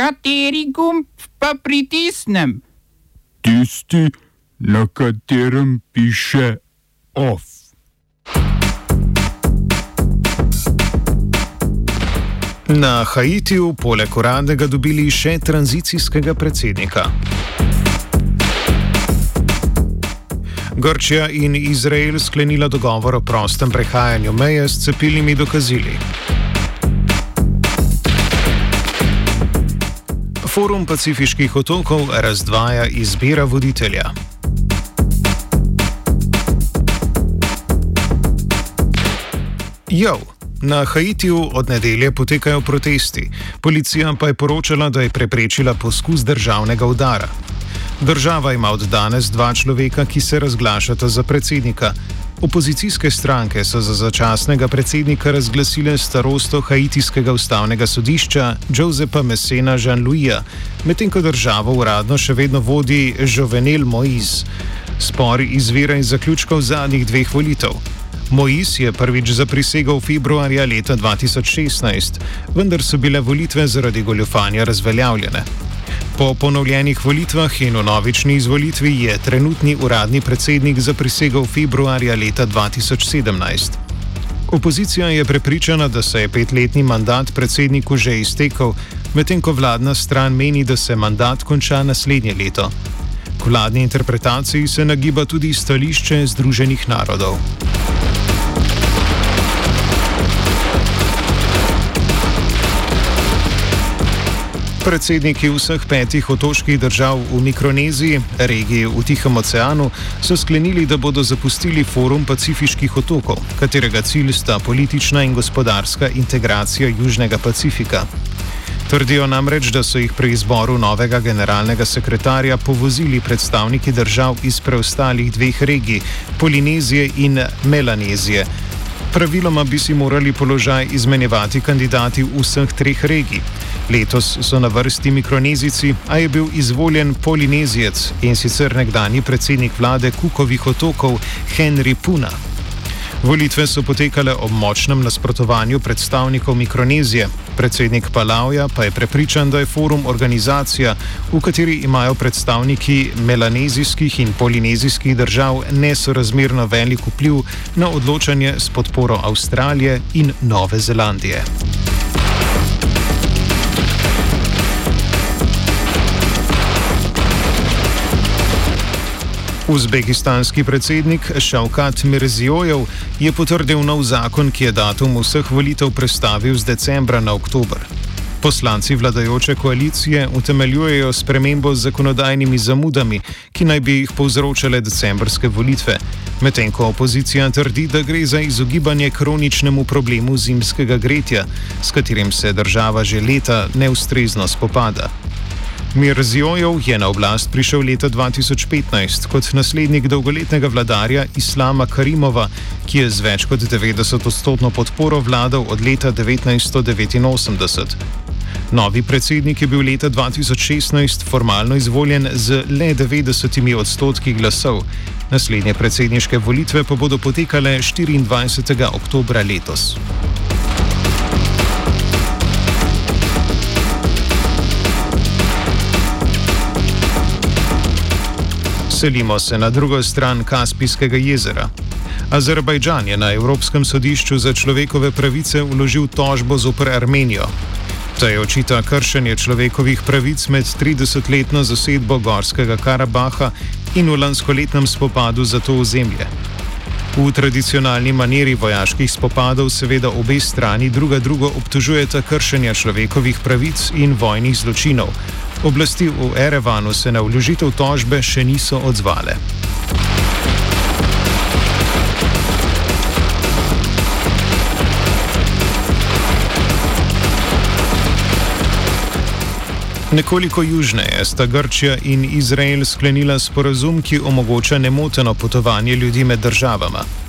Kateri gumb pa pritisnem? Tisti, na katerem piše OF. Na Haitiju poleg uradnega dobili še tranzicijskega predsednika. Grčija in Izrael sklenila dogovor o prostem prehajanju meje s cepilnimi dokazili. Forum pacifiških otokov razdvaja izbira voditelja. Jo. Na Haitiju od nedelje potekajo protesti, policija pa je poročala, da je preprečila poskus državnega udara. Država ima od danes dva človeka, ki se razglašata za predsednika. Opozicijske stranke so za začasnega predsednika razglasile starosto haitijskega ustavnega sodišča Josepa Messena Jean-Louisa, medtem ko državo uradno še vedno vodi Jovenel Moïse. Spor izvira iz zaključkov zadnjih dveh volitev. Mois je prvič zaprisegal februarja leta 2016, vendar so bile volitve zaradi goljofanja razveljavljene. Po ponovljenih volitvah in v novični izvolitvi je trenutni uradni predsednik zaprisegal februarja leta 2017. Opozicija je prepričana, da se je petletni mandat predsedniku že iztekel, medtem ko vladna stran meni, da se mandat konča naslednje leto. K vladni interpretaciji se nagiba tudi stališče Združenih narodov. Predsedniki vseh petih otoških držav v Mikroneziji, regiji v Tihem oceanu, so sklenili, da bodo zapustili forum pacifiških otokov, katerega cilj sta politična in gospodarska integracija Južnega Pacifika. Trdijo namreč, da so jih pri izboru novega generalnega sekretarja povozili predstavniki držav iz preostalih dveh regij, Polinezije in Melanezije. Praviloma bi si morali položaj izmenjevati kandidati vseh treh regij. Letos so na vrsti mikronezici, a je bil izvoljen polinezijec in sicer nekdani predsednik vlade Kukovih otokov Henry Puna. Volitve so potekale ob močnem nasprotovanju predstavnikov Mikronezije. Predsednik Palauja pa je prepričan, da je forum organizacija, v kateri imajo predstavniki melanezijskih in polinezijskih držav nesorazmerno velik vpliv na odločanje s podporo Avstralije in Nove Zelandije. Uzbekistanski predsednik Šavkat Mirzijojev je potrdil nov zakon, ki je datum vseh volitev prestavil z decembra na oktober. Poslanci vladajoče koalicije utemeljujejo spremembo z zakonodajnimi zamudami, ki naj bi jih povzročale decembrske volitve, medtem ko opozicija trdi, da gre za izogibanje kroničnemu problemu zimskega gretja, s katerim se država že leta neustrezno spopada. Mirzijojev je na oblast prišel leta 2015 kot naslednik dolgoletnega vladarja Islama Karimova, ki je z več kot 90-odstotno podporo vladal od leta 1989. Novi predsednik je bil leta 2016 formalno izvoljen z le 90 odstotki glasov. Naslednje predsedniške volitve pa bodo potekale 24. oktobra letos. Selimo se na drugo stran Kaspijskega jezera. Azerbajdžan je na Evropskem sodišču za človekove pravice vložil tožbo zoper Armenijo. Ta je očita kršenje človekovih pravic med 30-letno zasedbo Gorskega Karabaha in v lanskoletnem spopadu za to ozemlje. V tradicionalni maniri vojaških spopadov seveda obe strani druga drugo obtožujeta kršenja človekovih pravic in vojnih zločinov, Oblasti v Erevanu se na vložitev tožbe še niso odzvale. Nekoliko južneje sta Grčija in Izrael sklenila sporazum, ki omogoča nemoteno potovanje ljudi med državama.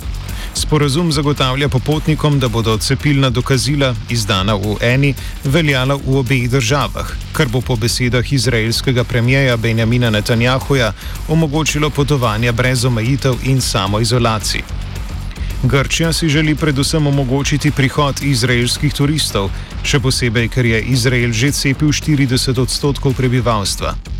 Sporazum zagotavlja popotnikom, da bodo cepilna dokazila, izdana v eni, veljala v obeh državah, kar bo po besedah izraelskega premijeja Benjamina Netanjahuja omogočilo potovanja brez omejitev in samoizolacij. Grčija si želi predvsem omogočiti prihod izraelskih turistov, še posebej, ker je Izrael že cepil 40 odstotkov prebivalstva.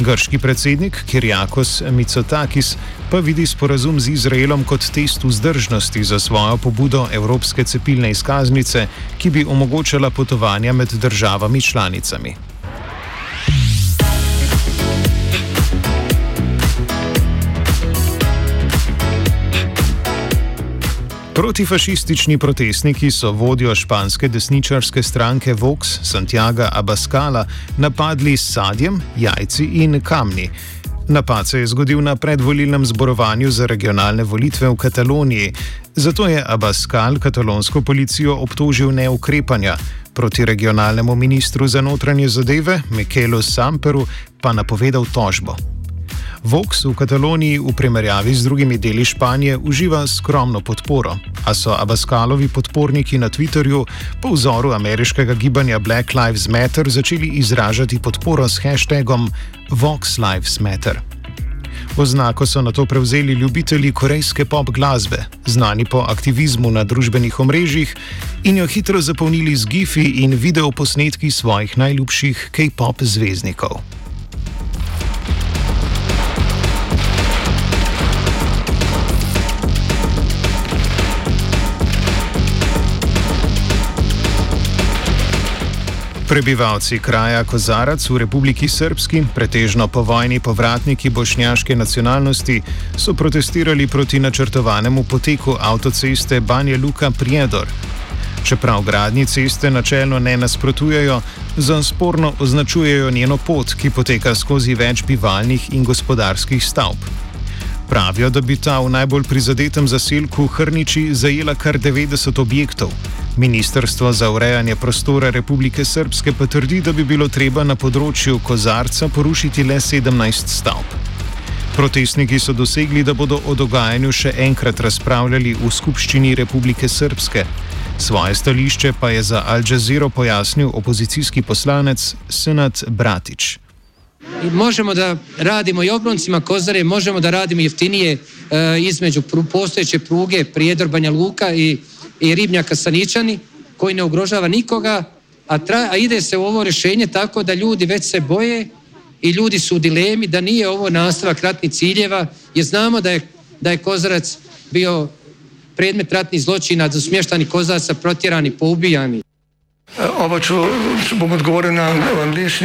Grški predsednik Kirjakos Mitsotakis pa vidi sporazum z Izraelom kot test vzdržnosti za svojo pobudo Evropske cepilne izkaznice, ki bi omogočala potovanja med državami članicami. Protifašistični protestniki so vodjo španske desničarske stranke Vox Santiago Abascala napadli s sadjem, jajci in kamni. Napad se je zgodil na predvolilnem zborovanju za regionalne volitve v Kataloniji, zato je Abascal katalonsko policijo obtožil neukrepanja, proti regionalnemu ministru za notranje zadeve Mikelu Samperu pa napovedal tožbo. Vox v Kataloniji v primerjavi z drugimi deli Španije uživa skromno podporo, a so Abascalovi podporniki na Twitterju po vzoru ameriškega gibanja Black Lives Matter začeli izražati podporo s hashtagom Vox Lives Matter. Oznako so na to prevzeli ljubitelji korejske pop glasbe, znani po aktivizmu na družbenih omrežjih, in jo hitro zapolnili z gifi in videoposnetki svojih najljubših K-pop zvezdnikov. Prebivalci kraja Kozarac v Republiki Srpski, pretežno po vojni povratniki bošnjaške nacionalnosti, so protestirali proti načrtovanemu poteku avtoceste Banja Luka Prijedor. Čeprav gradni ceste načelno ne nasprotujejo, za sporno označujejo njeno pot, ki poteka skozi več bivalnih in gospodarskih stavb. Pravijo, da bi ta v najbolj prizadetem zaselku Hrniči zajela kar 90 objektov. Ministrstvo za urejanje prostora Republike Srpske pa trdi, da bi bilo treba na področju Kozarca porušiti le 17 stavb. Protestniki so dosegli, da bodo o dogajanju še enkrat razpravljali v Skupščini Republike Srpske. Svoje stališče pa je za Al Jazeera pojasnil opozicijski poslanec Senat Bratič. Možemo da radimo i obroncima Kozare, možemo da radimo jeftinije e, između postojeće pruge Prijedor Banja Luka i i ribnjaka Saničani koji ne ugrožava nikoga, a, a ide se u ovo rješenje tako da ljudi već se boje i ljudi su u dilemi da nije ovo nastavak ratnih ciljeva jer znamo da je, da je Kozarac bio predmet ratnih zločina, su smještani Kozaraca protjerani, poubijani. Ovo ću, bom odgovoril na angliški.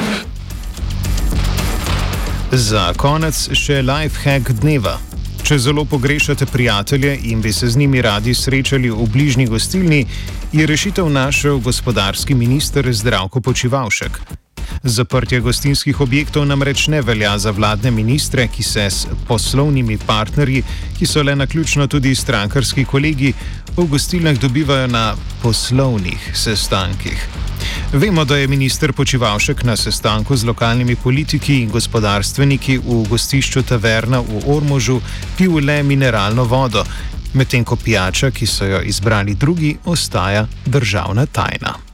Za konec še life hack dneva. Če zelo pogrešate prijatelje in bi se z njimi radi srečali v bližnji gostilni, je rešitev našel gospodarski minister Zdravko Počivalšek. Zaprtje gostinskih objektov namreč ne velja za vladne ministre, ki se s poslovnimi partnerji, ki so le na ključno tudi strankarski kolegi, v gostilnah dobivajo na poslovnih sestankih. Vemo, da je minister Počivalšek na sestanku z lokalnimi politiki in gospodarstveniki v gostišču Taverna v Ormožu pil le mineralno vodo, medtem ko pijača, ki so jo izbrali drugi, ostaja državna tajna.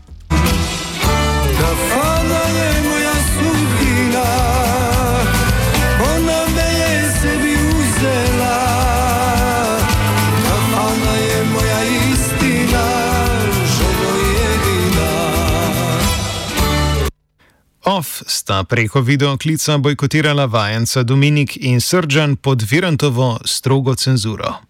Sta preko videoklica bojkotirala vajenca Dominik in Srdžan pod Virantovo strogo cenzuro.